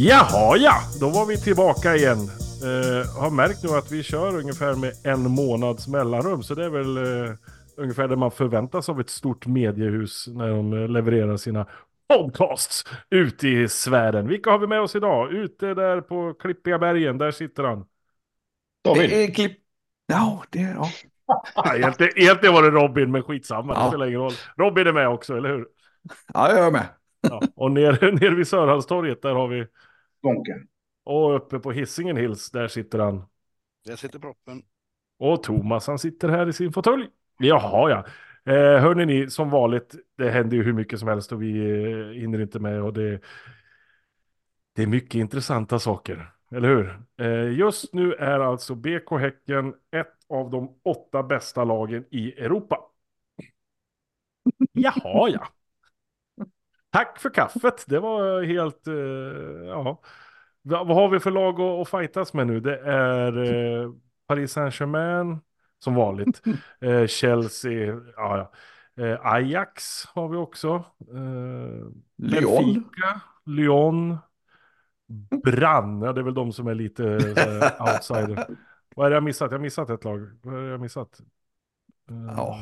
Jaha ja, då var vi tillbaka igen. Uh, har märkt nu att vi kör ungefär med en månads mellanrum. Så det är väl uh, ungefär det man förväntas av ett stort mediehus när de uh, levererar sina podcasts ut i sfären. Vilka har vi med oss idag? Ute där på Klippiga bergen, där sitter han. David. Det är klipp... Ja, det... Ja. ja, egentligen, egentligen var det Robin, men skitsamma. Ja. Det spelar ingen roll. Robin är med också, eller hur? Ja, jag är med. Ja, och ner, ner vid Sörhalstorget, där har vi... Donken. Och uppe på Hisingen Hills, där sitter han. Där sitter proppen. Och Thomas, han sitter här i sin fåtölj. Jaha, ja. Eh, hörni ni, som vanligt, det händer ju hur mycket som helst och vi eh, hinner inte med och det, det är mycket intressanta saker, eller hur? Eh, just nu är alltså BK Häcken ett av de åtta bästa lagen i Europa. Jaha, ja. Tack för kaffet. Det var helt, uh, ja. Vad har vi för lag att, att fightas med nu? Det är uh, Paris Saint-Germain, som vanligt. Uh, Chelsea, ja, ja. Ajax har vi också. Lyon. Benfica, Lyon. Brann, ja, det är väl de som är lite outsider. Vad är det jag missat? Jag har missat ett lag. Vad är det jag missat? Ja.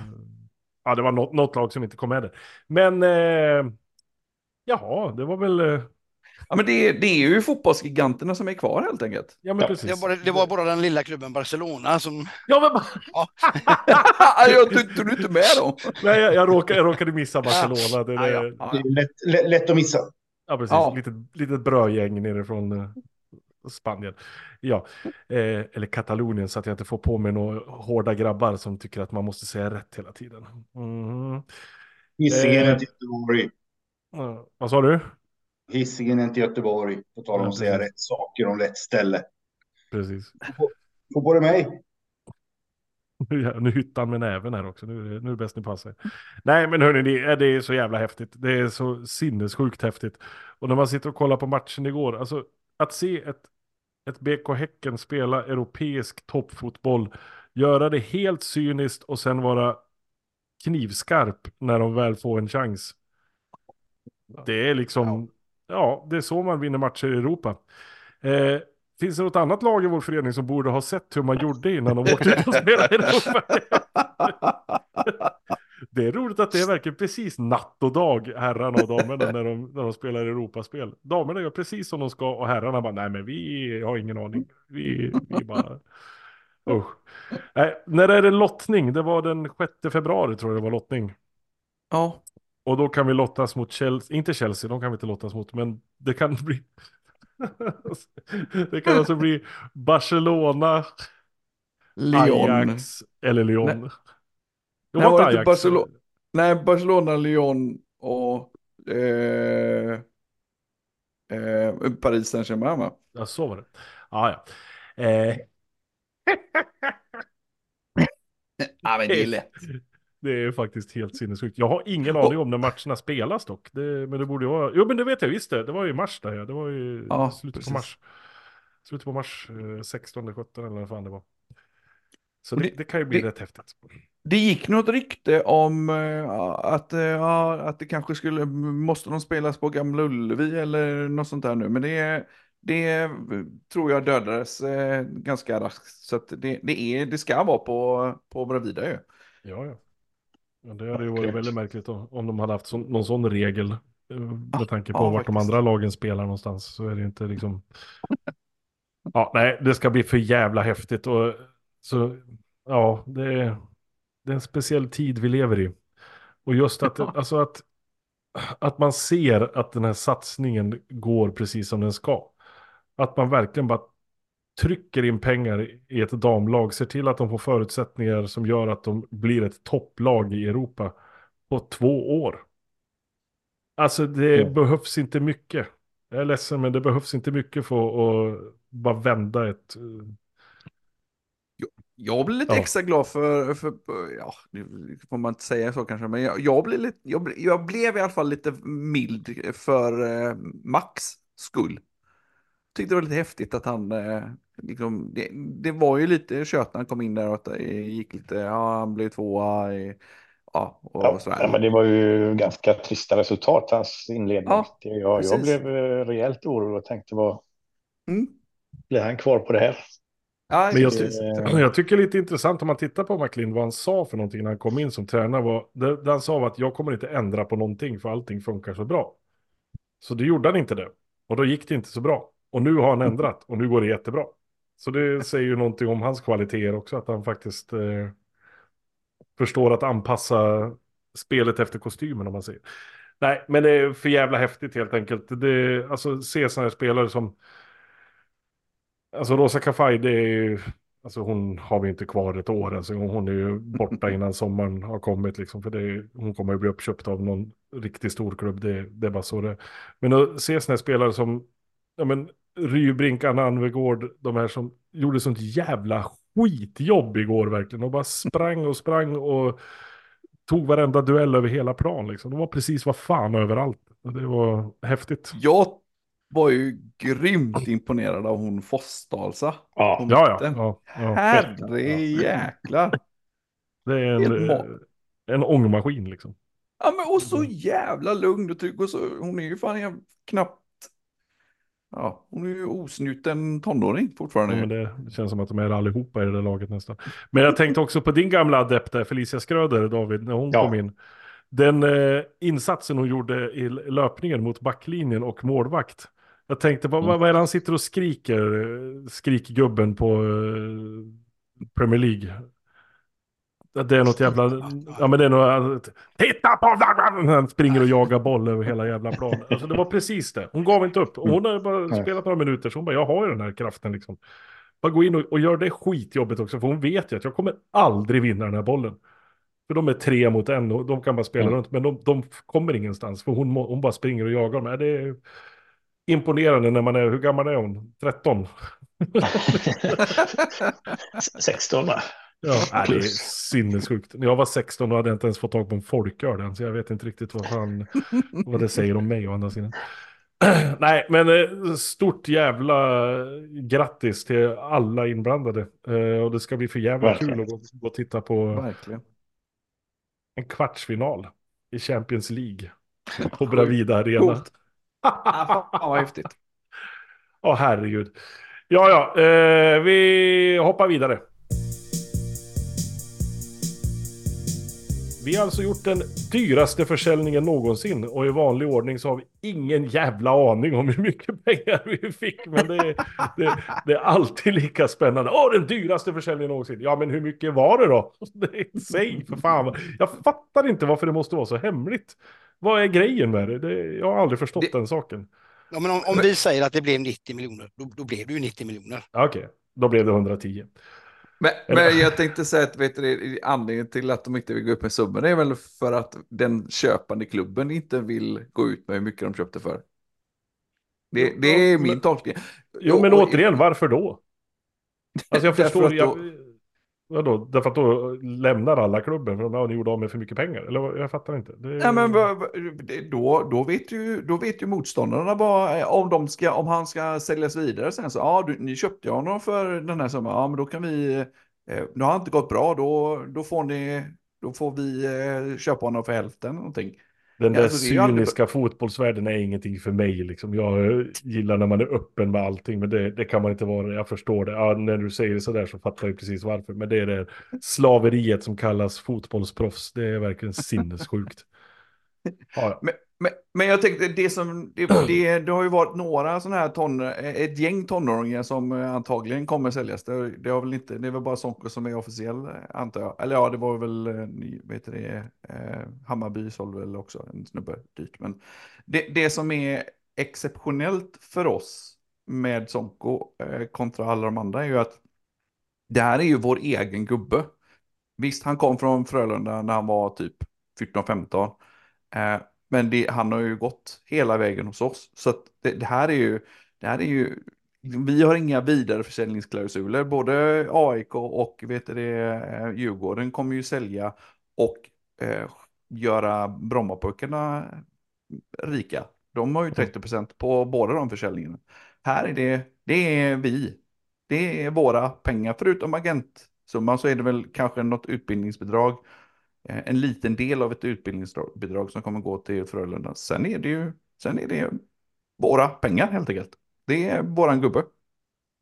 Ja, det var något, något lag som inte kom med där. Men eh, Jaha, det var väl... eh, Ja, men det, det är ju fotbollsgiganterna som är kvar helt enkelt. Ja, men Ja, precis. Det var, det var bara den lilla klubben Barcelona som... Ja, men... bara- jag du inte med dem. Nej, jag, jag, råkade, jag råkade missa Barcelona. Det, det, Ja, ja, ja. Det är lätt, lätt, lätt att missa. precis. Ja. Litet, litet brödgäng nerifrån eh, Spanien. Ja, eh, eller Katalonien så att jag inte får på mig några hårda grabbar som tycker att man måste säga rätt hela tiden. Mm. Hisingen Eh. är inte Göteborg. Ja, vad sa du? Hisingen är inte Göteborg. På tal om att säga rätt saker om rätt ställe. Precis. Få både mig. Ja, nu hyttar han med näven här också. Nu, är det- nu är det bäst ni passar. Nej, men hörni, det, är- det är så jävla häftigt. Det är så sinnessjukt häftigt. Och när man sitter och kollar på matchen igår, alltså att se ett, ett BK Häcken spela europeisk toppfotboll, göra det helt cyniskt och sen vara knivskarp när de väl får en chans. Det är liksom, ja, det är så man vinner matcher i Europa. Eh, finns det något annat lag i vår förening som borde ha sett hur man gjorde innan de åkte ut och spelade i Europa? Det är roligt att det är verkligen precis natt och dag, herrarna och damerna, när de, när de spelar Europaspel. Damerna gör precis som de ska och herrarna bara, nej men vi har ingen aning. Vi, vi bara, usch. Nej, när är det lottning? Det var den 6 februari tror jag det var lottning. Ja, Och då kan vi lottas mot Chelsea, inte Chelsea, de kan vi inte lottas mot, men det kan bli... det kan alltså bli Barcelona, Lyon. Ajax eller Lyon. Nej. Det Nej, var Ajax. Barcelona? Nej, Barcelona, Lyon och eh, eh, Paris Saint-Germain va? Ja, så var det. Ja, ja. Eh, Ja, men det är lätt. det är faktiskt helt sinnessjukt. Jag har ingen aning om när matcherna spelas dock. Det, men det borde ju vara... Jo, men det vet jag visst det. Det var ju i mars där ja. Det var ju Ja, slutet precis. på mars. Slutet på mars, eh, 16, 17 eller vad fan det var. Så det, det- kan ju bli det- rätt häftigt. Det gick något rykte om eh, att, eh, ja, att det kanske skulle, måste de spelas på Gamla Ullevi eller något sånt där nu. Men det, det tror jag dödades eh, ganska raskt. Så det, det, är, det ska vara på, på Bravida ju. Ja, ja. Ja det hade ju varit väldigt märkligt om, om de hade haft sån, någon sån regel. eh, Med tanke på ja, vart de faktiskt. andra lagen spelar någonstans. Så är det inte liksom... Ja, nej, det ska bli för jävla häftigt. Och, så, ja, det är, det är en speciell tid vi lever i. Och just att, Ja. alltså att, att man ser att den här satsningen går precis som den ska. Att man verkligen bara trycker in pengar i ett damlag, ser till att de får förutsättningar som gör att de blir ett topplag i Europa på två år. Alltså det Ja. behövs inte mycket. Jag är ledsen men det behövs inte mycket för att bara vända ett... eh, Jag blir lite Ja. extra glad för, för, ja, nu får man inte säga så kanske, men jag, jag, blir lite, jag, jag blev i alla fall lite mild för eh, Max skull. Tyckte det var lite häftigt att han, eh, liksom, det, det var ju lite kött när han kom in där och att det gick lite, ja han blev tvåa i ja, och Ja, sådär. ja, men det var ju ganska trista resultat, hans inledning. Ja, Det- jag, jag blev eh, rejält orolig och tänkte, vad Mm. blir han kvar på det här? Ja, Men jag tycker- Jag tycker det är lite intressant om man tittar på McLean, vad han sa för någonting när han kom in som tränare. Var, det, det han sa var att jag kommer inte ändra på någonting för allting funkar så bra. Så det gjorde han inte det. Och då gick det inte så bra. Och nu har han ändrat och nu går det jättebra. Så det säger ju någonting om hans kvaliteter också, att han faktiskt eh, förstår att anpassa spelet efter kostymen om man säger. Nej, men det är för jävla häftigt helt enkelt. Det, alltså se sådana här spelare som Alltså Rosa Kafaj, det är ju, alltså hon har vi inte kvar ett år, alltså hon är ju borta innan sommaren har kommit liksom, för det, hon kommer ju bli uppköpt av någon riktigt stor klubb, det, det är bara så det är. Men att se sådana här spelare som, ja men, Rybrink, Anvegård, de här som gjorde sånt jävla skitjobb igår verkligen, och bara sprang och sprang och tog varenda duell över hela plan liksom. De var precis vad fan överallt. Det var häftigt. Jag var ju grymt imponerad av hon Fossdalsa. Ja, Ja, ja. ja, ja. Herre jäklar. Det är en, en ångmaskin liksom. Ja, men och så jävla lugn och trygg och så, hon är ju fan knappt, ja, hon är ju osnuten tonåring fortfarande. Ja, men det, det känns som att de är allihopa i det där laget nästan. Men jag tänkte också på din gamla adept där, Felicia Skröder, David, när hon Ja. kom in. Den eh, insatsen hon gjorde i löpningen mot backlinjen och målvakt. Jag tänkte, vad, vad vad är det han sitter och skriker, eh, skrikgubben på eh, Premier League? Det är något jävla, ja men det är något, titta på, han springer och jagar boll över hela jävla planen. Alltså det var precis det, hon gav inte upp. Och hon har bara Nej. spelat några minuter, så hon bara, jag har ju den här kraften liksom. Bara gå in och, och gör det skitjobbet också, för hon vet ju att jag kommer aldrig vinna den här bollen. För de är tre mot en och de kan bara spela Mm. runt, men de, de kommer ingenstans, för hon, hon bara springer och jagar dem. Det är imponerande när man är, hur gammal är hon? 13? 16 va? Ja, det är sinnessjukt. När jag var 16 och hade jag inte ens fått tag på en folköl än, så jag vet inte riktigt vad, fan, vad det säger om mig å andra sidan. Nej, men eh, stort jävla grattis till alla inblandade. Eh, Och det ska bli för jävla Verkligen. kul att gå, gå och titta på Verkligen. en kvartsfinal i Champions League på Bravida Arena. Ja, fan vad häftigt. Ja, herregud. Ja, ja, eh, vi hoppar vidare. Vi har alltså gjort den dyraste försäljningen någonsin och i vanlig ordning så har vi ingen jävla aning om hur mycket pengar vi fick. Men det, är- det, det är alltid lika spännande. Åh, den dyraste försäljningen någonsin. Ja, men hur mycket var det då? Det säg för fan. Jag fattar inte varför det måste vara så hemligt. Vad är grejen med det? det jag har aldrig förstått Det- den saken. Ja, men om, om vi säger att det blev 90 miljoner, då, då blev det ju 90 miljoner. Okej, då blev det 110. Men, men jag tänkte säga att vet du, anledningen till att de inte vill gå upp med summan är väl för att den köpande klubben inte vill gå ut med hur mycket de köpte för. Det, det är min tolkning. Jo, men återigen, varför då? Alltså jag förstår, att jag, då- vadå, därför att då lämnar alla klubben för de har gjort av med för mycket pengar? Eller jag fattar inte. Det, Ja, men då, då, vet ju, då vet ju motståndarna vad, om, de ska, om han ska säljas vidare sen så, ja, du, ni köpte honom för den här summan, ja, men då kan vi, eh, nu har han inte gått bra, då, då får ni, då får vi eh, köpa honom för hälften någonting. Den där alltså, ju aldrig- cyniska fotbollsvärlden är ingenting för mig. Liksom. Jag gillar när man är öppen med allting, men det, det kan man inte vara. Jag förstår det. Ja, när du säger det sådär så fattar jag precis varför. Men det är det slaveriet som kallas fotbollsproffs. Det är verkligen sinnessjukt. Ja. Men, men, men jag tänkte, det som, det, det, det har ju varit några sådana här ton, eh, ett gäng tonåringar som eh, antagligen kommer säljas. Det, det, har väl inte, det är väl bara Sonko som är officiell, eh, antar jag. Eller ja, det var väl, eh, ni vet det, eh, Hammarby sålde väl också en snubbe dyrt. Men det, det som är exceptionellt för oss med Sonko eh, kontra alla de andra är ju att det här är ju vår egen gubbe. Visst, han kom från Frölunda när han var typ 14-15. Men det, han har ju gått hela vägen hos oss. Så det, det här är ju, det här är ju, vi har inga vidareförsäljningsklausuler. Både AIK och vet det, eh, Djurgården kommer ju sälja och eh, göra Brommapojkarna rika. De har ju 30% på båda de försäljningarna. Här är det, det är vi. Det är våra pengar, förutom agentsumman så är det väl kanske något utbildningsbidrag en liten del av ett utbildningsbidrag som kommer gå till Frölunda. Sen är det ju sen är det våra pengar helt enkelt. Det är våran gubbe.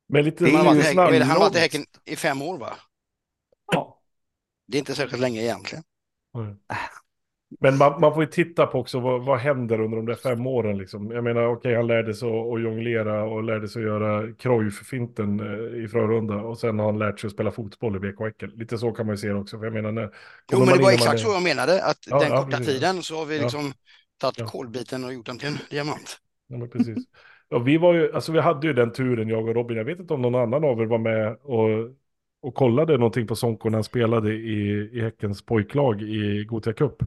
Men lite Det är Han har ju varit i Häcken- han har varit i snabblåt. Häcken i fem år va? Ja. Det är inte särskilt länge egentligen. Mm. Men man, man får ju titta på också vad, vad händer under de där fem åren. Liksom. Jag menar, okej, han lärde sig att, att jonglera och lärde sig att göra Cruyff-finten eh, i Frölunda. Och sen har han lärt sig att spela fotboll i BK Häcken. Lite så kan man ju se det också. För jag menar, när, Jo, men man det var man exakt är- så jag menade, att Ja, den ja, korta precis. tiden så har vi Ja. liksom tagit Ja. kolbiten och gjort den till en diamant. Ja, precis. Ja, vi, var ju, alltså, vi hade ju den turen, jag och Robin. Jag vet inte om någon annan av er var med och, och kollade någonting på Sonko när han spelade i, i Häckens pojklag i Gothia Cup.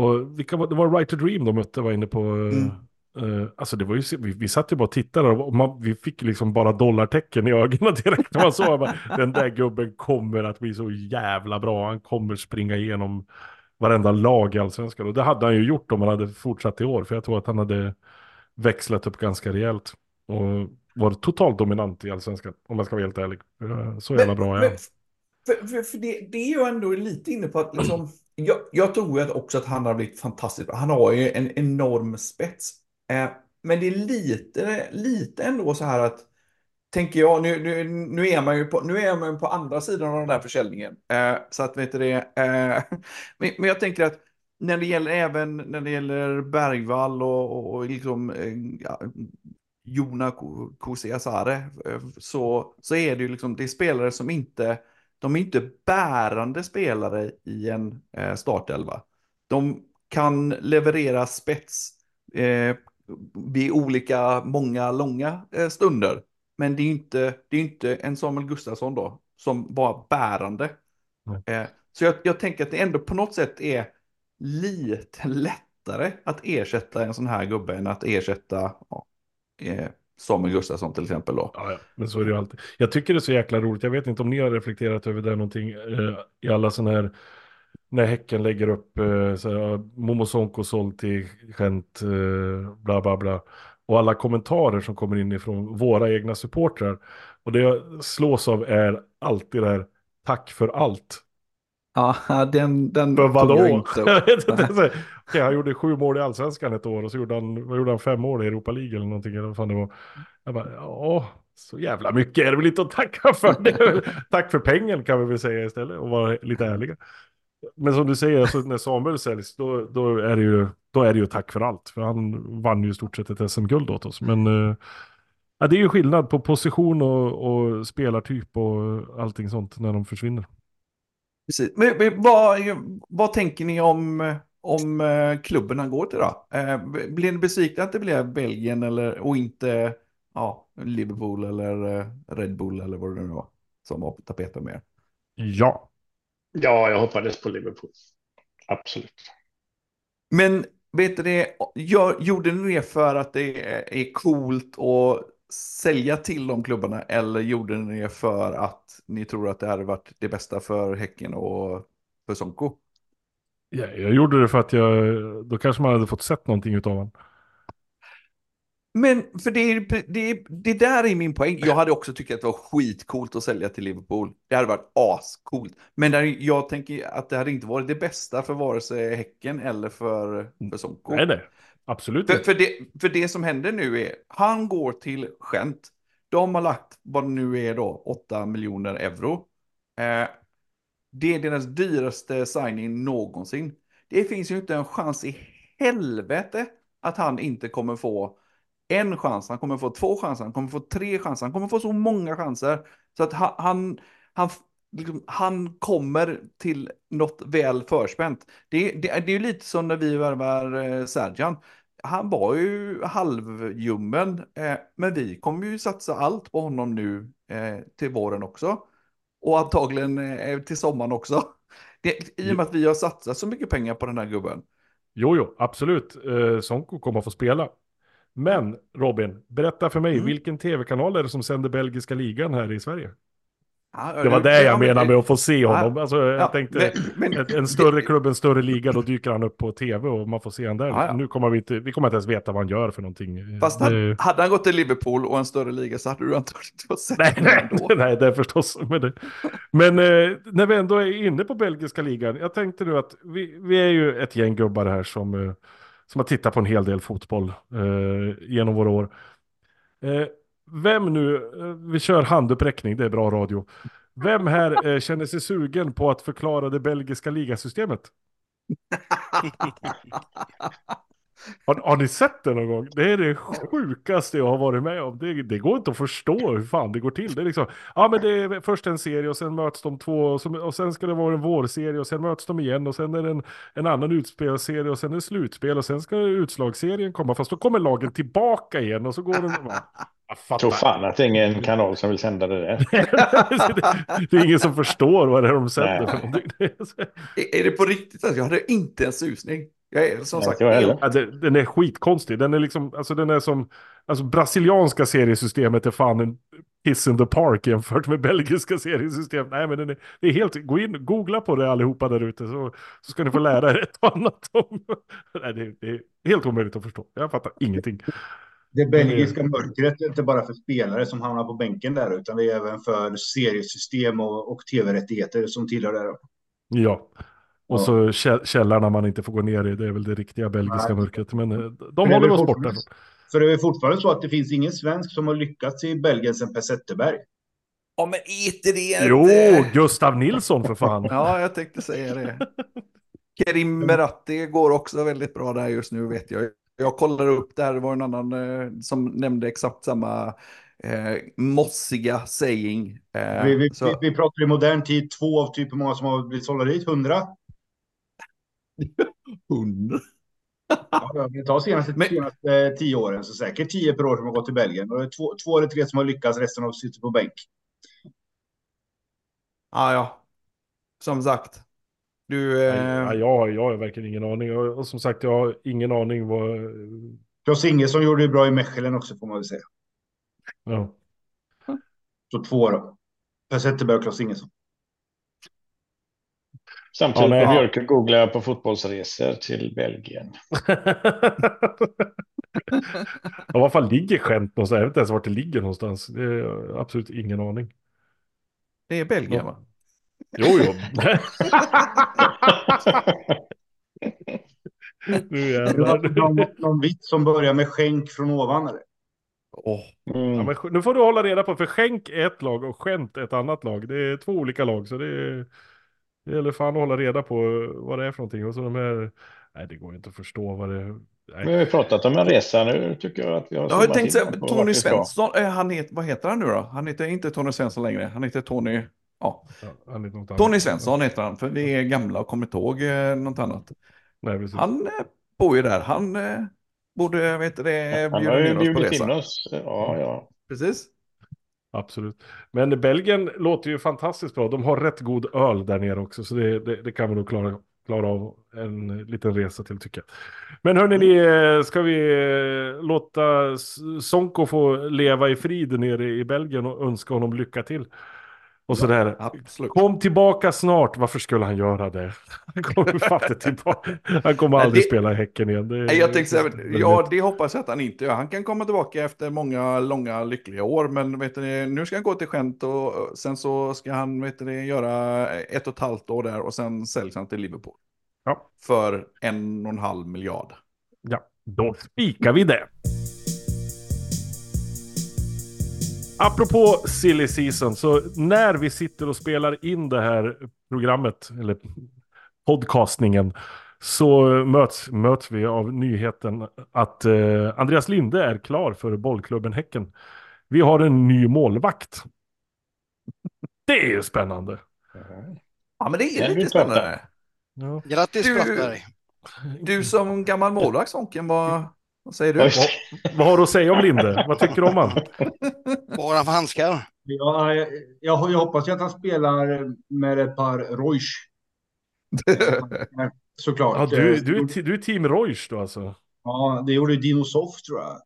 Och vilka var, det var Right to Dream de mötte, var inne på. Mm. eh, alltså det var ju, vi, vi satt ju bara och tittade och man, vi fick liksom bara dollartecken i ögonen direkt. när Man såg den där gubben kommer att bli så jävla bra. Han kommer springa igenom varenda lag i allsvenskan. Och det hade han ju gjort om han hade fortsatt i år. För jag tror att han hade växlat upp ganska rejält. Och var totalt dominant i allsvenskan. Om man ska vara helt ärlig. Eh, Så jävla bra är han. För, för, för det, det är ju ändå lite inne på att liksom, jag, jag tror ju att också att han har blivit fantastiskt bra. Han har ju en enorm spets. Eh, men det är lite, lite ändå så här att, tänker jag, nu, nu, nu, är man ju på, nu är man ju på andra sidan av den där försäljningen. Eh, så att, vet du det, eh, men, men jag tänker att när det gäller även när det gäller Bergvall och, och, och liksom eh, ja, Jona Kusiasare så, så är det ju liksom, det är spelare som inte, de är inte bärande spelare i en eh, startelva. De kan leverera spets eh, vid olika, många, långa eh, stunder. Men det är inte, det är inte en Samuel Gustafsson då, som var bärande. Eh, så jag, jag tänker att det ändå på något sätt är lite lättare att ersätta en sån här gubbe än att ersätta ja, eh, Samuel Gustafsson till exempel då. Ja, ja, men så är det ju alltid. Jag tycker det är så jäkla roligt. Jag vet inte om ni har reflekterat över det någonting eh, i alla sådana här, när Häcken lägger upp eh, såhär, Momo Sonko såld till Gent, eh, bla bla bla. Och alla kommentarer som kommer in ifrån våra egna supportrar. Och det jag slås av är alltid det här, tack för allt. Ja, den, den För jag inte upp. Okej, han gjorde sju mål i allsvenskan ett år och så gjorde han, vad gjorde han fem mål i Europa League eller någonting. Eller vad fan det var. Jag bara, ja, så jävla mycket är det väl inte att tacka för. Det. Tack för pengen kan vi väl säga istället och vara lite ärliga. Men som du säger, alltså, när Samuel säljs, då, då, är det ju, då är det ju tack för allt. För han vann ju i stort sett ett SM-guld åt oss. Men eh, ja, det är ju skillnad på position och, och spelartyp och allting sånt när de försvinner. Precis. Men, men vad, vad tänker ni om, om eh, klubben han går till då? Eh, Blir ni besvikna att det blev Belgien eller, och inte ja, Liverpool eller eh, Red Bull eller vad det nu var som var på tapeten med? Ja. Ja, jag hoppades på Liverpool. Absolut. Men vet du det, gör, gjorde ni det för att det är coolt att sälja till de klubbarna eller gjorde ni det för att ni tror att det hade varit det bästa för Häcken och för Sonko? Ja, jag gjorde det för att jag, då kanske man hade fått sett någonting utav honom. Men för det, det, det där är min poäng. Jag hade också tyckt att det var skitcoolt att sälja till Liverpool. Det hade varit ascoolt. Men där, jag tänker att det hade inte varit det bästa för vare sig Häcken eller för, för Sonko. Nej, nej. Absolut För, för, det, för det som händer nu är, han går till Gent. De har lagt, vad det nu är då, 8 miljoner euro. Eh, det är deras dyraste signing någonsin. Det finns ju inte en chans i helvete att han inte kommer få en chans, han kommer få två chanser, han kommer få tre chanser, han kommer få så många chanser. Så att han, han, han, liksom, han kommer till något väl förspänt. Det, det, det är ju lite som när vi värvar eh, Serjan. Han var ju halvljummen, eh, men vi kommer ju satsa allt på honom nu eh, till våren också. Och antagligen eh, till sommaren också. Det, I och med att vi har satsat så mycket pengar på den här gubben. Jo, jo, absolut. Eh, Sonko kommer att få spela. Men Robin, berätta för mig, Mm. vilken tv-kanal är det som sänder belgiska ligan här i Sverige? Ja, Det var det ja, jag men- menade med att få se Ja. honom. Alltså, jag Ja, tänkte, men- men- en större klubb, en större liga, då dyker han upp på tv och man får se han där. Nu kommer vi inte, vi kommer inte ens veta vad han gör för någonting. Fast Det- hade, han gått till Liverpool och en större liga så hade du antagligen inte fått se Nej, honom nej, nej, det är förstås. Men, det, men eh, när vi ändå är inne på belgiska ligan, jag tänkte nu att vi, vi är ju ett gäng gubbar här som, eh, som har tittat på en hel del fotboll eh, genom våra år. Vem nu, eh, vi kör handuppräckning, det är bra radio. Vem här eh, känner sig sugen på att förklara det belgiska ligasystemet? Har, har ni sett det någon gång? Det är det sjukaste jag har varit med om. Det, det går inte att förstå hur fan det går till. Det är liksom, ja men det är först en serie och sen möts de två och, så, och sen ska det vara en vårserie och sen möts de igen och sen är det en, en annan utspelserie och sen är det slutspel och sen ska utslagsserien komma. Fast då kommer lagen tillbaka igen och så går den... Jag. Tror fan att det är ingen kanal som vill sända det där. det, är ingen som förstår vad det är de sänder är det på riktigt? Alltså, jag hade inte en susning. Jag är som Nej, sagt. Ja, den är skitkonstig. Den är liksom, alltså den är som, alltså brasilianska seriesystemet är fan en piss in the park jämfört med belgiska seriesystem. Nej men den är, det är helt, gå in, googla på det allihopa där ute så, så ska ni få lära er ett och annat om. Nej, det, det är helt omöjligt att förstå. Jag fattar ingenting. Det belgiska mörkret är inte bara för spelare som hamnar på bänken där, utan det är även för seriesystem och, och tv-rättigheter som tillhör där. Ja. Och Ja. så kä- källarna man inte får gå ner i, det är väl det riktiga belgiska Nej. mörkret. Men eh, de det är håller oss borta. För det är fortfarande så att det finns ingen svensk som har lyckats i Belgien sen Per Zetterberg. Ja, men inte det Jo, Gustav Nilsson för fan. Ja, jag tänkte säga det. Kerim Meratti går också väldigt bra där just nu vet jag. Jag kollar upp där, det var en annan eh, som nämnde exakt samma eh, mossiga saying. Eh, Vi, vi, vi, vi pratar i modern tid, två av typ hur många som har blivit sålda dit? Hundra? hund. Ja, vi tar senaste, Men- senaste tio åren, så säkert tio per år som har gått till Belgien. Och det är två, två eller tre som har lyckats, resten har suttit på bänk. Ja, ja. Som sagt. Du, eh, Ja, jag, har- jag har verkligen ingen aning. Och, och som sagt, jag har ingen aning vad... Klas Ingesson gjorde det bra i Mechelen också, får man väl säga. Ja. Så två då. Per Zetterberg och Klas Ingesson. Samtidigt Ja, med Björk googlar på fotbollsresor till Belgien. ja, vad fan ligger skämt någonstans? Jag vet inte ens vart det ligger någonstans. Det är absolut ingen aning. det är Belgien va? Jo, jo. nu jävlar. Någon, någon vits som börjar med skänk från ovan, eller? Ja, Mm. men nu får du hålla reda på, för skänk är ett lag och skämt ett annat lag. Det är två olika lag, så det, är, det gäller fan att hålla reda på vad det är för någonting. Och så de här, nej det går inte att förstå vad det är. Nej. Vi har ju pratat om en resa nu tycker jag att vi har Jag har tänkt säga, Tony. Svensson, han heter, vad heter han nu då? Han heter inte Tony Svensson längre, han heter Tony, ja, Ja. Tony Svensson heter han, för vi är gamla och kommer inte ihåg eh, något annat. Nej, precis. Han eh, bor ju där, han eh, borde, vet du det, Han bjuda ner oss på resa. oss. Ja, ja. Precis. Absolut. Men Belgien låter ju fantastiskt bra. De har rätt god öl där nere också. Så det, det, det kan vi nog klara, klara av en liten resa till tycker jag. Men hörni, ni, ska vi låta Sonko få leva i frid nere i Belgien och önska honom lycka till. Och sådär. Absolut. Kom tillbaka snart. Varför skulle han göra det? Han kommer tillbaka. Han kommer aldrig det- spela i Häcken igen. Det, Jag tänkte väldigt- ja det hoppas jag att han inte gör. Han kan komma tillbaka efter många långa lyckliga år. Men vet du, nu ska han gå till skämt och sen så ska han vet du, göra ett och ett halvt år där och sen säljs han till Liverpool. Ja. För en och en halv miljard. Ja, då spikar vi det. Apropå silly season, så när vi sitter och spelar in det här programmet, eller podcastningen, så möts, möts vi av nyheten att eh, Andreas Linde är klar för bollklubben Häcken. Vi har en ny målvakt. Det är ju spännande. Ja, men det är lite spännande. Ja. Grattis Du- Brattberg. Du som gammal målvakt, Sonken, vad, vad säger du? Oj. Vad har du att säga om Linde? Vad tycker du om han? Vad han för handskar? Ja, jag, jag, jag hoppas ju att han spelar med ett par Royce. Såklart. Ja, du, du, är, du är team Royce då alltså? Ja, det gjorde Dino Soft tror jag.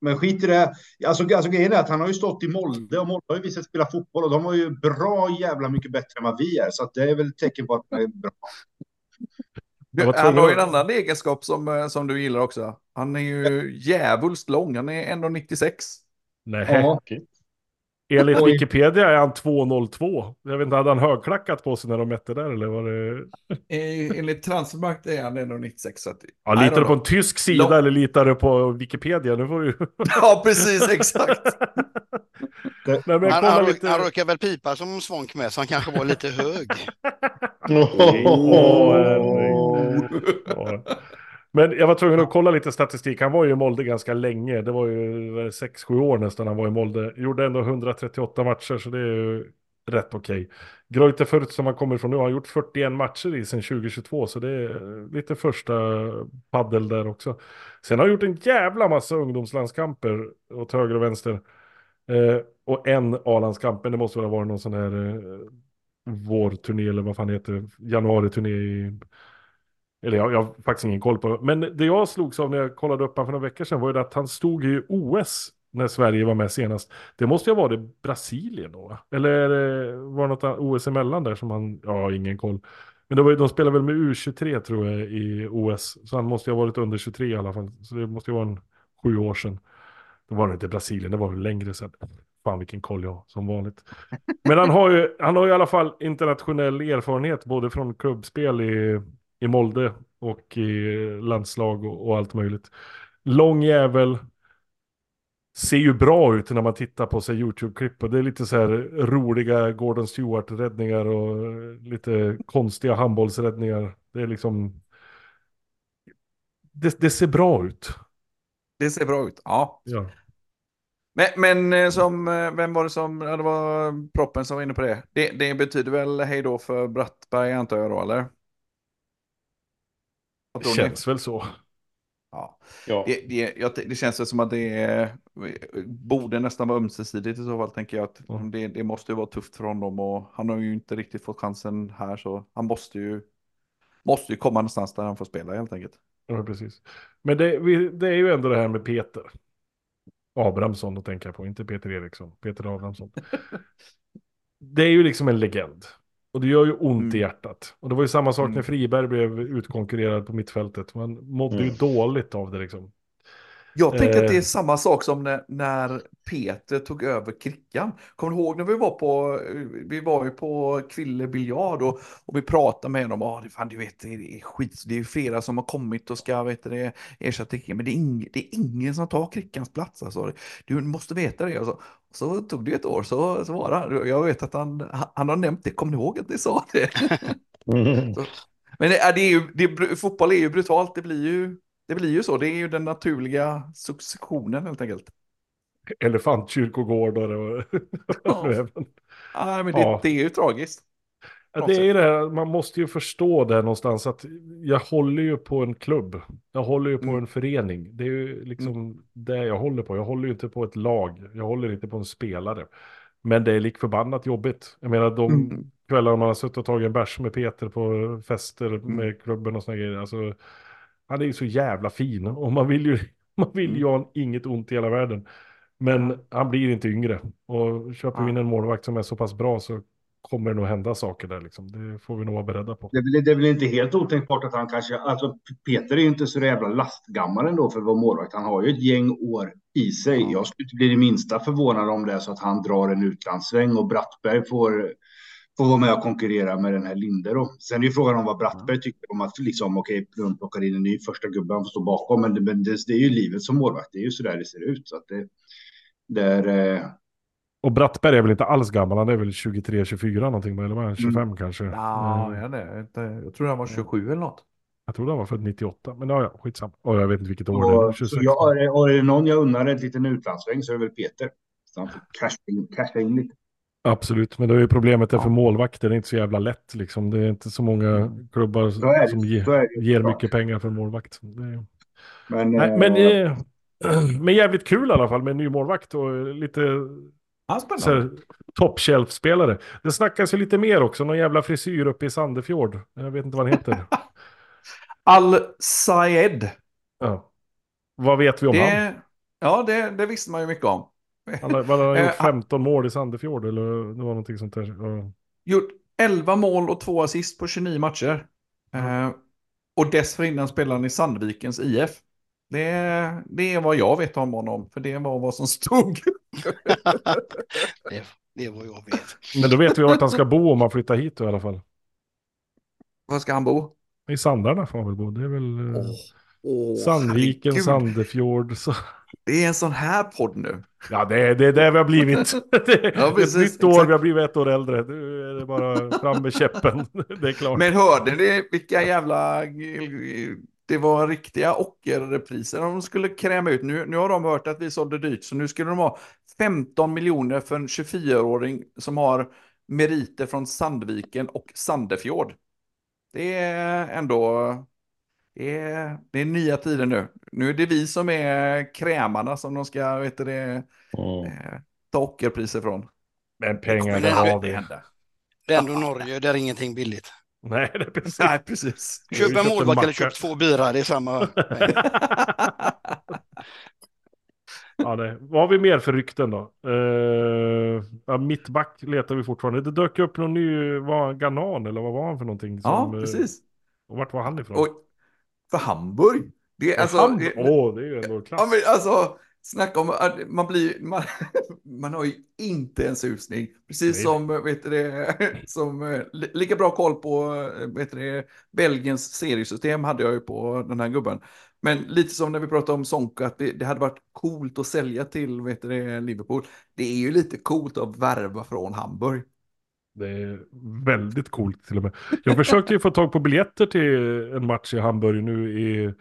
Men skit i det. Alltså, alltså grejen är att han har ju stått i Molde och Molde har ju visat spela fotboll och de var ju bra jävla mycket bättre än vad vi är. Så att det är väl ett tecken på att han är bra. Han har ju en annan egenskap som, eh, som du gillar också. Han är ju djävulskt lång, han är 1,96. Nej. Ja, Enligt. Wikipedia är han 2,02. Jag vet inte, hade han högklackat på sig när de mätte där eller var det... Eh, Enligt Transfermarkt är han 1,96. Så att... Ja, litar du på en tysk sida Lång- eller litar du på Wikipedia? Nu får du Ja, precis, exakt. Nej, men Han, han, lite... han råkar väl pipa som Svank med, så han kanske var lite hög. Åh, herregud. Ja. Men jag var tvungen att kolla lite statistik. Han var ju i Molde ganska länge. Det var ju 6-7 år nästan han var i Molde. Gjorde ändå 138 matcher, så det är ju rätt okej. Greuter förut som han kommer ifrån nu har gjort 41 matcher i sen 2022, så det är lite första paddel där också. Sen har han gjort en jävla massa ungdomslandskamper åt höger och vänster. Eh, och en A-landskamp, men det måste väl ha varit någon sån här eh, vårturné eller vad fan heter, januari-turné i... Eller jag, jag har faktiskt ingen koll på. Men det jag slogs av när jag kollade upp honom för några veckor sedan var ju det att han stod i OS när Sverige var med senast. Det måste ju ha varit Brasilien då, va? Eller var det något OS emellan där som han, ja, ingen koll. Men det var, ju- de spelade väl med U23 tror jag i OS. Så han måste ju ha varit under 23 i alla fall. Så det måste ju vara en sju år sedan. Det var det inte Brasilien, det var väl längre sedan. Fan vilken koll jag har, som vanligt. Men han har ju, han har ju i alla fall internationell erfarenhet både från klubbspel i, i Molde och i landslag och, och allt möjligt. Lång jävel. Ser ju bra ut när man tittar på sig YouTube-klipp och det är lite så här roliga Gordon Stewart-räddningar och lite konstiga handbollsräddningar. Det är liksom... Det, det ser bra ut. Det ser bra ut. Ja. Ja. Men, men eh, som, eh, vem var det som, ja, det var proppen som var inne på det. Det, det betyder väl hej då för Brattberg antar jag då, eller? Vad Det känns väl så. Ja. Ja. Det, det, jag, det känns som att det är, borde nästan vara ömsesidigt i så fall, tänker jag. Att Ja. det, det måste ju vara tufft för honom och han har ju inte riktigt fått chansen här så han måste ju, måste ju komma någonstans där han får spela helt enkelt. Ja, precis. Men det, det är ju ändå det här med Peter. Abrahamsson tänker jag på, inte Peter Eriksson. Peter Abrahamsson. det är ju liksom en legend. Och det gör ju ont Mm. i hjärtat. Och det var ju samma sak Mm. när Friberg blev utkonkurrerad på mittfältet. Man mådde ju Mm. dåligt av det liksom. Jag tänker att det är Eh. samma sak som när, när Peter tog över Krickan. Kommer du ihåg när vi var på, vi var ju på Kville biljard och, och vi pratade med dem. Ah, det, fan, du vet, det är skit, det är flera som har kommit och ska vet du, det, ersätta Krickan. Men det är, ing, det är ingen som tar Krickans plats. Alltså. Du måste veta det. Och så, så tog det ett år, så, så var det. Jag vet att han, han har nämnt det. Kommer ni ihåg att ni sa det? Mm. Men det är, ju, det, är- fotboll är ju brutalt. Det blir ju, det blir ju så. Det är ju den naturliga successionen helt enkelt. Elefantkyrkogårdar och... Ja. Ja, men det, Ja. det är ju tragiskt. Ja, det är ju det här, man måste ju förstå det någonstans att jag håller ju på en klubb. Jag håller ju på Mm. en förening. Det är ju liksom det jag håller på. Jag håller ju inte på ett lag. Jag håller inte på en spelare. Men det är lik förbannat jobbigt. Jag menar de Mm. kvällar man har suttit och tagit en bärs med Peter på fester Mm. med klubben och såna grejer. Alltså, han är ju så jävla fin och man vill ju, man vill ju ha inget ont i hela världen. Men han blir inte yngre. Och köper vi in en målvakt som är så pass bra så kommer det nog hända saker där liksom. Det får vi nog vara beredda på. Det är, väl, det är väl inte helt otänkbart att han kanske... Alltså, Peter är ju inte så jävla lastgammal ändå för att vara målvakt. Han har ju ett gäng år i sig. Jag skulle inte bli det minsta förvånad om det är så att han drar en utlandssväng och Brattberg får, får vara med och konkurrera med den här Linde då. Sen är ju frågan om vad Brattberg tycker om att liksom, okej, de plockar in en ny första gubbe han får stå bakom. Men det, men det, det är ju livet som målvakt. Det är ju så där det ser ut. Så att det, det är... Eh, Och Brattberg är väl inte alls gammal, han är väl 23-24 någonting, eller vad är han, 25 kanske? Ja, Mm. jag, inte, jag tror han var 27 eller något. Jag tror han var född 98, men ja, ja, skitsamma. Och jag vet inte vilket år det är, och, 26. så jag, och är det någon jag unnar en liten utlandssväng så är det väl Peter. Så han får casha in, casha in lite. Absolut, men det är ju problemet är för målvakter, det är inte så jävla lätt liksom. Det är inte så många klubbar Så är det. som ger Ja. mycket pengar för målvakt. Det är... Men, Nej, eh, men, eh, men jävligt kul i alla fall med en ny målvakt och lite Ja, så spännande. här, top shelf-spelare. Det snackas ju lite mer också, någon jävla frisyr uppe i Sandefjord. Jag vet inte vad han heter. Al Sayed. ja. Vad vet vi om han? Det, Ja, det, det visste man ju mycket om. Han har, han har Eh, gjort han- 15 mål i Sandefjord eller det var någonting sånt där. Ja. Gjort 11 mål och 2 assist på 29 matcher. Eh, och dessförinnan spelade han i Sandvikens IF. Det, det är vad jag vet om honom, för det var vad som stod. Det, det är vad jag vet. Men då vet vi vart han ska bo om han flyttar hit då, i alla fall. Var ska han bo? I Sandarna får han väl bo. Det är väl eh, Åh, Sandviken, herregud. Sandefjord. Så. Det är en sån här podd nu. Ja, det är det det vi har blivit. Det Ja, precis, ett nytt år, exakt. vi har blivit ett år äldre. Nu är det bara fram med käppen. Det är klart. Men hörde ni vilka jävla... Det var riktiga ockerpriser de skulle kräma ut. Nu, nu har de hört att vi sålde dyrt, så nu skulle de ha 15 miljoner för en 24-åring som har meriter från Sandviken och Sandefjord. Det är ändå... Det är, det är nya tider nu. Nu är det vi som är krämarna som de ska, vet du det, Mm. eh, ta ockerpriser från. Men Det pengar, kommer det har vi. hända. Det är ändå Norge, där är ingenting billigt. Nej, det är precis. Nej, precis. Köp en köpt en målvakt eller köp två bilar, det är samma. Ja, det. Vad har vi mer för rykten då? Uh, ja, mittback letar vi fortfarande. Det dök upp någon ny, var Ganan eller vad var han för någonting? Ja, som, eh, precis. Och vart var han ifrån? Och för Hamburg. Det är alltså... Hamburg? eh, Åh, det är ju ändå Ja, klass. men alltså, snacka om att man blir, man, man har ju inte en susning. Precis Nej. som, vet du det, som, eh, li- lika bra koll på, eh, vet du det, Belgiens seriesystem hade jag ju på den här gubben. Men lite som när vi pratade om Sonka, att det, det hade varit coolt att sälja till, vet du det, Liverpool. Det är ju lite coolt att värva från Hamburg. Det är väldigt coolt till och med. Jag försökte ju få tag på biljetter till en match i Hamburg nu i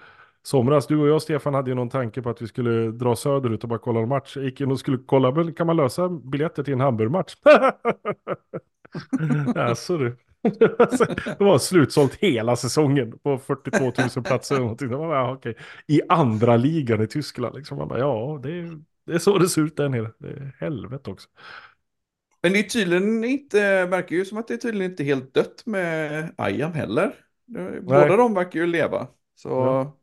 somras. Du och jag, Stefan, hade ju någon tanke på att vi skulle dra söderut och bara kolla en match. Jag gick in och skulle kolla, men kan man lösa biljetter till en Hamburg-match? alltså du. det var slutsålt hela säsongen på 42 000 platser. eller någonting. Ja, okej. I andra ligan i Tyskland. Liksom. Man bara, ja, det är, det är så det ser ut där nere. Det är helvete också. Men det är tydligen inte, verkar ju som att det är tydligen inte helt dött med Ayam heller. Båda de verkar ju leva. Så Ja.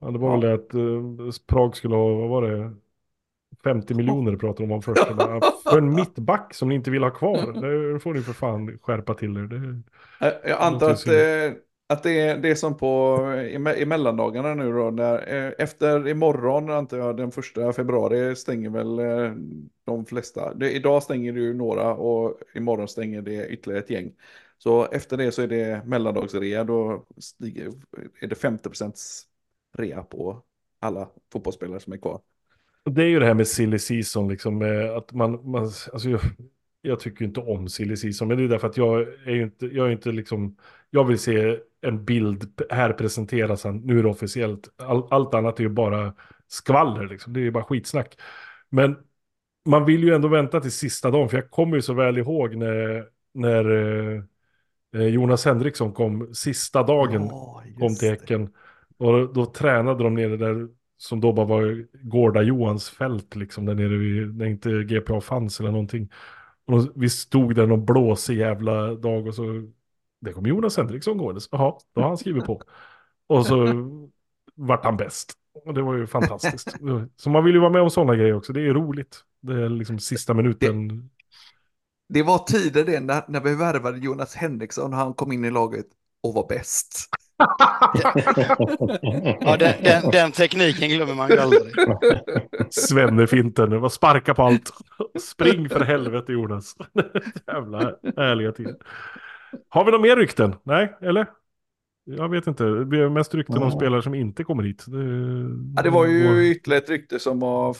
Ja, det var Ja. väl det att uh, Prag skulle ha, vad var det? 50 miljoner pratade de om först. För en mittback som ni inte vill ha kvar. Det får ni för fan skärpa till er. Det, jag, antar att, eh, att det, är, det är som på i, mellandagarna nu då. När, eh, efter imorgon, antar jag, den första februari stänger väl eh, de flesta. Det, idag stänger det ju några och imorgon stänger det ytterligare ett gäng. Så efter det så är det mellandagsrea. Då stiger, är det 50% rea på alla fotbollsspelare som är kvar. det är ju det här med silly season, liksom. Eh, att man, man, alltså, jag, jag tycker ju inte om silly season. Men det är därför att jag är ju inte, jag är inte liksom, jag vill se en bild, här presenteras han, nu är det officiellt. All, allt annat är ju bara skvaller, liksom. det är ju bara skitsnack. Men man vill ju ändå vänta till sista dagen, för jag kommer ju så väl ihåg när, när eh, eh, Jonas Henriksson kom sista dagen, just kom till. Häcken. Och då, då tränade de nere där, som då bara var Gårda Johans fält, liksom, där nere vid, när inte GPA fanns eller någonting. Och vi stod där någon blåsig jävla dag och så, det kom Jonas Henriksson gåendes. Jaha, då har han skrivit på. Och så vart han bäst. Och det var ju fantastiskt. Så man vill ju vara med om sådana grejer också, det är roligt. Det är liksom sista minuten. Det var tider det när, när vi värvade Jonas Henriksson och han kom in i laget och var bäst. Ja, den, den, den tekniken glömmer man ju aldrig. Svennefinten, det var sparka på allt. Spring för helvete Jonas. Jävla härliga tider. Har vi några mer rykten? Nej, eller? Jag vet inte. Det blir mest rykten om Ja. spelare som inte kommer hit. Det, Ja, det var ju ytterligare ett rykte som var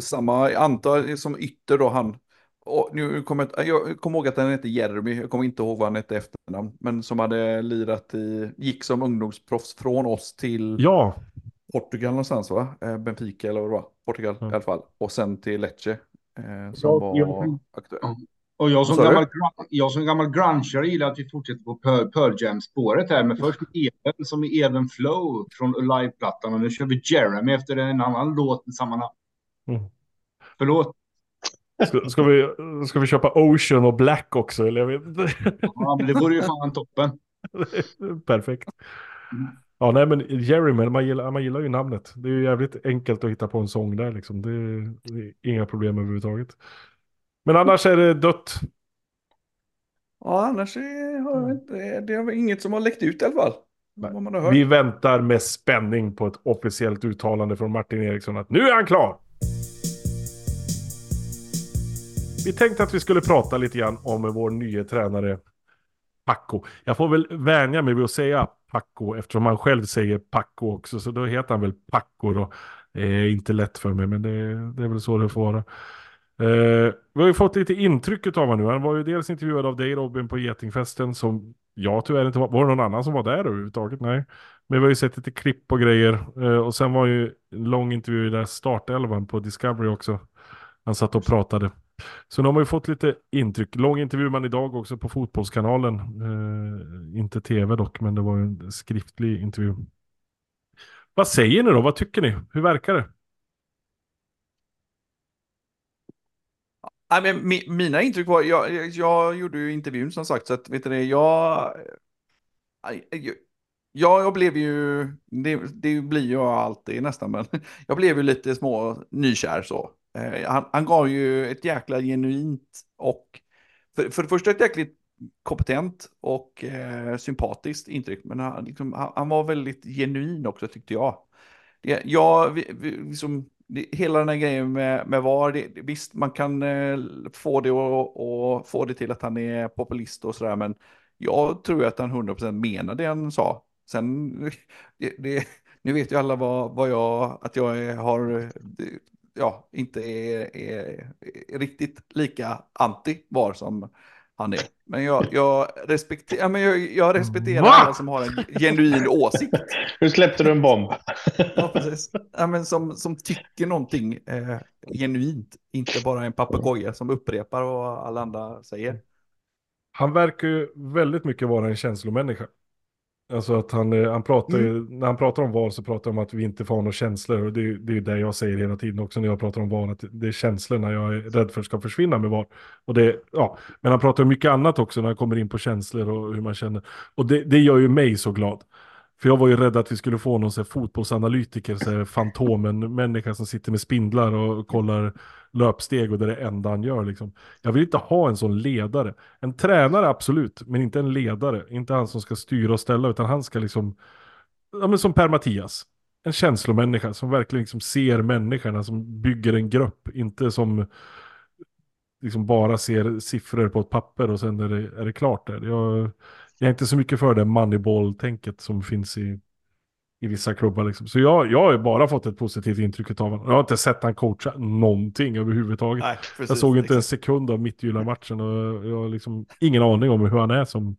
samma, antar som ytter då han. Och nu kommer jag, jag kommer ihåg att han hette Jeremy, jag kommer inte ihåg vad han hette efternamn. Men som hade lirat i, gick som ungdomsproffs från oss till Ja, Portugal någonstans va? Eh, Benfica eller vad det var. Portugal Ja. i alla fall. Och sen till Lecce. Eh, som Ja, var jag- aktuell. Och jag som, gammal, jag som gammal grungeare gillar att vi fortsätter på Pearl, Pearl Jam-spåret här. Men först Even som är Even Flow från Alive-plattan. Och nu kör vi Jeremy efter en annan låt med samma namn. Mm. Förlåt. ska, ska, vi, ska vi köpa Ocean och Black också? Eller jag vet inte. Ja, men det vore ju fan toppen. Perfekt. Ja, nej men Jerry, men man gillar, man gillar ju namnet. Det är ju jävligt enkelt att hitta på en sång där liksom. Det det är inga problem överhuvudtaget. Men annars är det dött. Ja, annars är, har jag inte, det är inget som har läckt ut i alla fall. Vi väntar med spänning på ett officiellt uttalande från Martin Eriksson att nu är han klar! Vi tänkte att vi skulle prata lite grann om vår nya tränare Paco. Jag får väl vänja mig vid att säga Paco eftersom han själv säger Paco också. Så då heter han väl Paco då. Det är inte lätt för mig men det, det är väl så det får vara. Eh, vi har ju fått lite intryck av honom nu. Han var ju dels intervjuad av dig Robin på Getingfesten som jag tyvärr inte var. Var det någon annan som var där överhuvudtaget? Nej. Men vi har ju sett lite klipp och grejer. Eh, och sen var ju en lång intervju i där startelvan på Discovery också. Han satt och pratade. Så nu har man ju fått lite intryck. Lång intervju man idag också på Fotbollskanalen. Eh, inte tv dock, men det var ju en skriftlig intervju. Vad säger ni då? Vad tycker ni? Hur verkar det? Nej, men mi, mina intryck var, jag, jag, jag gjorde ju intervjun som sagt, så att vet du det, jag... Ja, jag blev ju, det, det blir jag alltid nästan, men jag blev ju lite små nykär så. Eh, han, han gav ju ett jäkla genuint och för, för det första ett jäkligt kompetent och eh, sympatiskt intryck, men han, liksom, han, han var väldigt genuin också tyckte jag. Det, jag vi, vi, liksom, det, hela den här grejen med, med VAR, det, visst man kan eh, få det och, och få det till att han är populist och sådär, men jag tror att han 100% menar det han sa. Sen, det, det, nu vet ju alla vad, vad jag, att jag har, ja, inte är, är, är riktigt lika anti VAR som han är. Men jag, jag, respekter, ja, men jag, jag respekterar Va? alla som har en genuin åsikt. Nu släppte du en bomb. Ja, precis. Ja, men som, som tycker någonting eh, genuint, inte bara en papegoja som upprepar vad alla andra säger. Han verkar ju väldigt mycket vara en känslomänniska. Alltså att han, eh, han pratar ju, när han pratar om val så pratar han om att vi inte får ha några känslor. Och det, är- det är ju det jag säger hela tiden också när jag pratar om val. Att det är känslorna jag är rädd för ska försvinna med val. Och det, ja, men han pratar om mycket annat också när han kommer in på känslor och hur man känner. Och det, det gör ju mig så glad. För jag var ju rädd att vi skulle få någon så här fotbollsanalytiker, så här fantomen, människa som sitter med spindlar och kollar löpsteg och det är det enda han gör. Liksom. Jag vill inte ha en sån ledare. En tränare absolut, men inte en ledare. Inte han som ska styra och ställa, utan han ska liksom, ja men som Per-Mattias. En känslomänniska som verkligen liksom ser människorna, som bygger en grupp, inte som liksom bara ser siffror på ett papper och sen är det, är det klart där. Jag, jag är inte så mycket för det moneyball-tänket som finns i, i vissa klubbar. Liksom. Så jag, jag har bara fått ett positivt intryck av honom. Jag har inte sett han coacha någonting överhuvudtaget. Nej, precis, jag såg inte en exakt. sekund av Midtjylland-matchen och jag har liksom ingen aning om hur han är som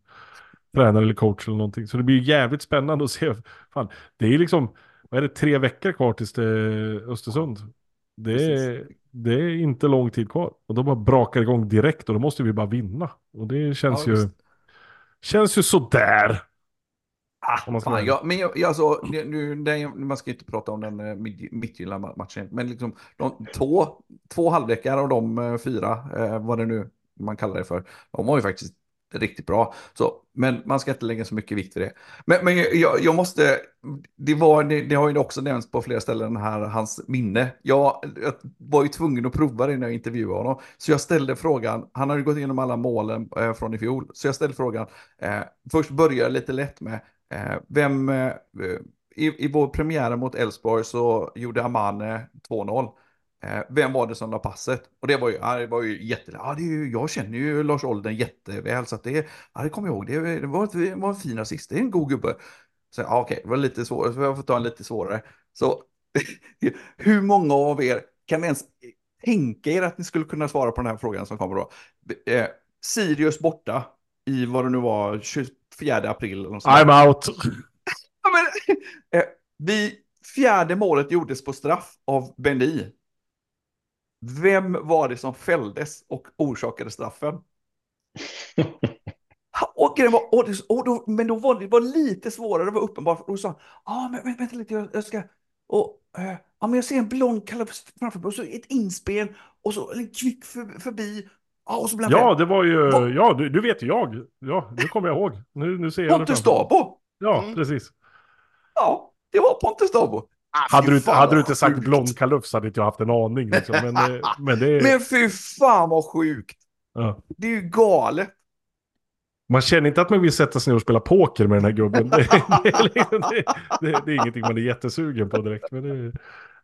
tränare eller coach eller någonting. Så det blir jävligt spännande att se. Fan, det är liksom, vad är det, tre veckor kvar tills det Östersund. Det är, Precis. det är inte lång tid kvar. Och då bara brakar igång direkt och då måste vi bara vinna. Och det känns Ja, ju, visst. Känns ju sådär. Ah, fan, ja, men jag, jag, alltså, nu, det, man ska inte prata om den uh, Midtjylland-matchen, men liksom de, två, två halvlekar av de eh, fyra, eh, vad det nu man kallar det för, de var ju faktiskt riktigt bra. Så, men man ska inte lägga så mycket vikt vid det. Men, men jag, jag måste, det, var, det, det har ju också nämnts på flera ställen här, hans minne. Jag, jag var ju tvungen att prova det när jag intervjuade honom. Så jag ställde frågan, han har ju gått igenom alla målen eh, från i fjol, så jag ställde frågan, eh, först börjar lite lätt med, Eh, vem, eh, i, I vår premiär mot Elfsborg så gjorde Amane 2-0. Eh, vem var det som la passet? Och det var ju, ja, det var ju jätte... Ja, det är ju, jag känner ju Lars Olden jätteväl, så att det, ja, det kommer jag ihåg. Det, det, var, det var en fin assist, det är en god gubbe. Så ja, okej, det var lite svårare, så jag får ta en lite svårare. Så hur många av er kan ens tänka er att ni skulle kunna svara på den här frågan som kommer då? Eh, Sirius borta i vad det nu var, 24 april. I'm out. Ja, men, eh, vi, fjärde målet gjordes på straff av Benli. Vem var det som fälldes och orsakade straffen? Och var, och och då, men då var det, var lite svårare, det var uppenbart. Och då sa han, ah, men, men, vänta lite, jag, jag ska... Och, eh, ja, men jag ser en blond kalaf framför mig och så ett inspel och så en kvick för, förbi. Ja, och så han Ja, det var ju, Vad- ja, du, du vet ju jag. Ja, nu kommer jag ihåg. Nu, nu ser jag Pontus. Dabo. Ja, Mm. precis. Ja, det var Pontus Dabo. Ah, Hade du, fan, hade du inte sagt sjukt. blond kalufs hade inte jag haft en aning. Liksom. Men, eh, men det Men fy fan vad sjukt. ja. Det är ju galet. Man känner inte att man vill sätta sig ner och spela poker med den här gubben. Det, det, är liksom- det, det, är ingenting man är jättesugen på direkt. Men det, är-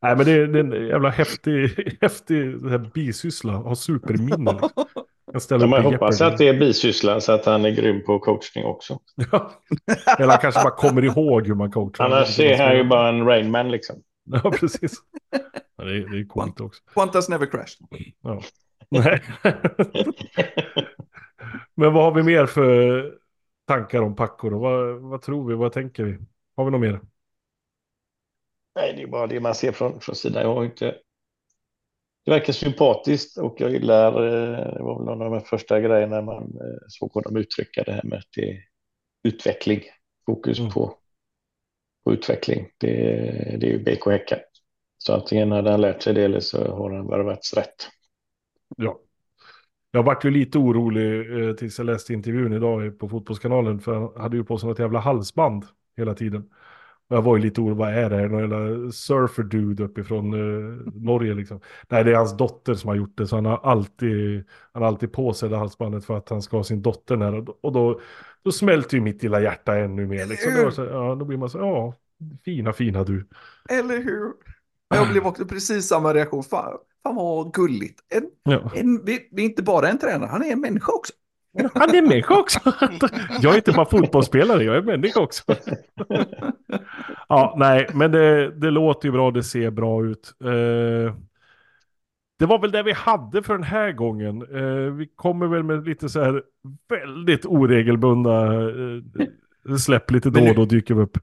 nej, men det, är- är en jävla häftig, häftig bisyssla. Ha superminne. Liksom. Jag ställer Ja, man hoppas att det är bisysslan så att han är grym på coachning också. Eller han kanske bara kommer ihåg hur man coachar. Annars är han ju bara en Rainman liksom. Ja, precis. Ja, det, är, det är coolt också. Qantas never crashed. Ja. Nej. Men vad har vi mer för tankar om Paco då? Vad, vad tror vi? Vad tänker vi? Har vi något mer? Nej, det är bara det man ser från, från sidan. Jag har inte... Det verkar sympatiskt och jag gillar, eh, det var väl någon av de första grejerna man eh, såg honom uttrycka det här med att det är utveckling, fokus Mm. på, på utveckling. Det, det är ju BK Häcken. Så antingen hade han lärt sig det eller så har han värvats rätt. Ja. Jag vart ju lite orolig eh, tills jag läste intervjun idag på Fotbollskanalen. För han hade ju på sig något jävla halsband hela tiden. Jag var ju lite orolig, vad är det här? Någon jävla surfer dude uppifrån eh, Norge liksom. Nej, det är hans dotter som har gjort det. Så han har alltid, han har alltid på sig det halsbandet för att han ska ha sin dotter nära. Och då- då, smälter ju mitt lilla hjärta ännu mer. Liksom. Då, så, ja, då blir man så, ja, fina, fina du. Eller hur? Jag blev också precis samma reaktion. Fan, fan vad gulligt. En, Ja. en, det är inte bara en tränare, han är en människa också. Han är människa också. Jag är inte bara fotbollsspelare, jag är människa också. Ja, nej, men det, det låter ju bra, det ser bra ut. Eh, det var väl det vi hade för den här gången. Eh, vi kommer väl med lite så här väldigt oregelbundna eh, släpp lite då och då dyker vi upp.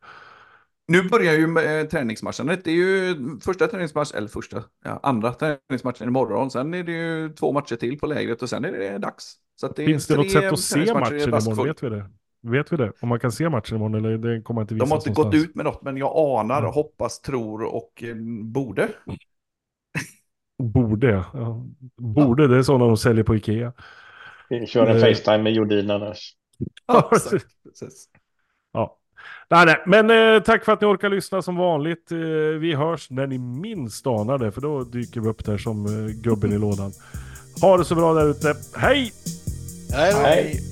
Nu börjar ju med träningsmatchandet. Det är ju första träningsmatchen, eller första, ja, andra träningsmatchen imorgon. Sen är det ju två matcher till på lägret och sen är det dags. Så att det är Finns det något sätt att se matchen imorgon? Vet vi det? Vet vi det? Om man kan se matchen imorgon eller det kommer inte visas De har inte gått någonstans? ut med något, men jag anar, Mm. hoppas, tror och eh, borde. Borde, ja. ja. Borde, det är sådana de säljer på Ikea. Vi kör en Eh. Facetime med Jordin annars. Ja, exakt. Precis. Ja. Nej, nej. Men eh, tack för att ni orkar lyssna som vanligt. Eh, vi hörs när ni minst anar det, för då dyker vi upp där som eh, gubben i lådan. Ha det så bra där ute. Hej! Nej, då. Hej!